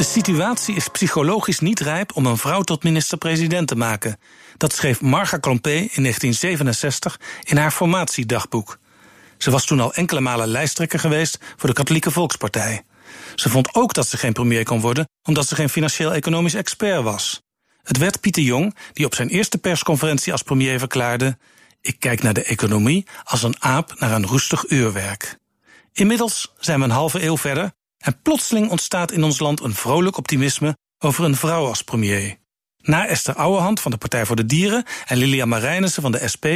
De situatie is psychologisch niet rijp om een vrouw tot minister-president te maken. Dat schreef Marga Klompé in 1967 in haar formatiedagboek. Ze was toen al enkele malen lijsttrekker geweest voor de Katholieke Volkspartij. Ze vond ook dat ze geen premier kon worden, omdat ze geen financieel-economisch expert was. Het werd Pieter Jong die op zijn eerste persconferentie als premier verklaarde: Ik kijk naar de economie als een aap naar een roestig uurwerk. Inmiddels zijn we een halve eeuw verder en plotseling ontstaat in ons land een vrolijk optimisme over een vrouw als premier. Na Esther Ouwehand van de Partij voor de Dieren en Lilia Marijnissen van de SP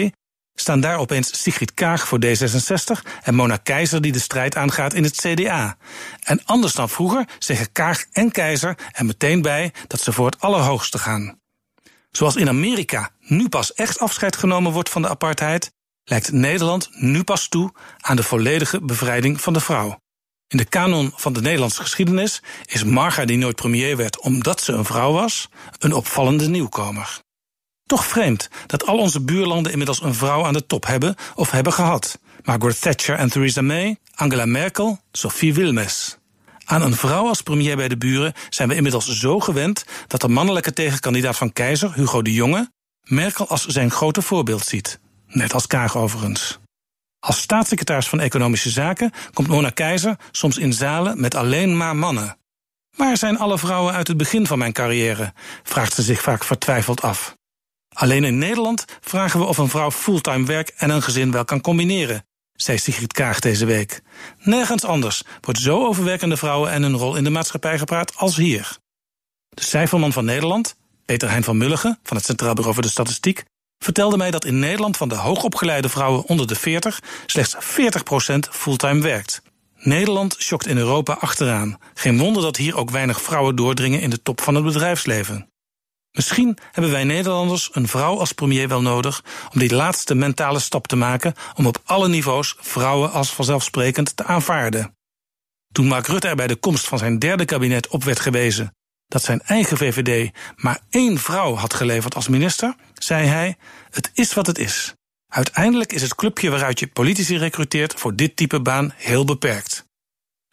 staan daar opeens Sigrid Kaag voor D66 en Mona Keizer die de strijd aangaat in het CDA. En anders dan vroeger zeggen Kaag en Keizer er meteen bij dat ze voor het allerhoogste gaan. Zoals in Amerika nu pas echt afscheid genomen wordt van de apartheid, lijkt Nederland nu pas toe aan de volledige bevrijding van de vrouw. In de kanon van de Nederlandse geschiedenis is Marga, die nooit premier werd omdat ze een vrouw was, een opvallende nieuwkomer. Toch vreemd dat al onze buurlanden inmiddels een vrouw aan de top hebben of hebben gehad. Margaret Thatcher en Theresa May, Angela Merkel, Sophie Wilmes. Aan een vrouw als premier bij de buren zijn we inmiddels zo gewend dat de mannelijke tegenkandidaat van keizer, Hugo de Jonge, Merkel als zijn grote voorbeeld ziet. Net als Kaag overigens. Als staatssecretaris van Economische Zaken komt Mona Keizer soms in zalen met alleen maar mannen. Waar zijn alle vrouwen uit het begin van mijn carrière? vraagt ze zich vaak vertwijfeld af. Alleen in Nederland vragen we of een vrouw fulltime werk en een gezin wel kan combineren, zei Sigrid Kaag deze week. Nergens anders wordt zo over werkende vrouwen en hun rol in de maatschappij gepraat als hier. De cijferman van Nederland, Peter Hein van Mulligen van het Centraal Bureau voor de Statistiek, vertelde mij dat in Nederland van de hoogopgeleide vrouwen onder de 40 slechts 40% fulltime werkt. Nederland schokt in Europa achteraan. Geen wonder dat hier ook weinig vrouwen doordringen in de top van het bedrijfsleven. Misschien hebben wij Nederlanders een vrouw als premier wel nodig om die laatste mentale stap te maken om op alle niveaus vrouwen als vanzelfsprekend te aanvaarden. Toen Mark Rutte er bij de komst van zijn derde kabinet op werd gewezen dat zijn eigen VVD maar één vrouw had geleverd als minister, zei hij: Het is wat het is. Uiteindelijk is het clubje waaruit je politici recruteert voor dit type baan heel beperkt.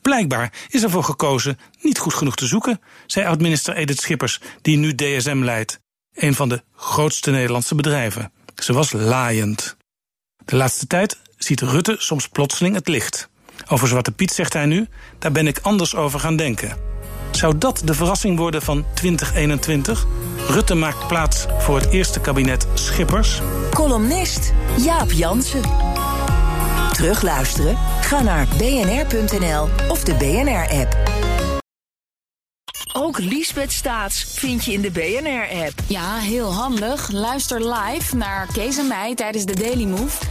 Blijkbaar is ervoor gekozen niet goed genoeg te zoeken, zei oud-minister Edith Schippers, die nu DSM leidt, een van de grootste Nederlandse bedrijven. Ze was laaiend. De laatste tijd ziet Rutte soms plotseling het licht. Over Zwarte Piet zegt hij nu: daar ben ik anders over gaan denken. Zou dat de verrassing worden van 2021? Rutte maakt plaats voor het eerste kabinet Schippers. Columnist Jaap Jansen. Terugluisteren? Ga naar bnr.nl of de BNR-app. Ook Liesbeth Staats vind je in de BNR-app. Ja, heel handig. Luister live naar Kees en mij tijdens de Daily Move.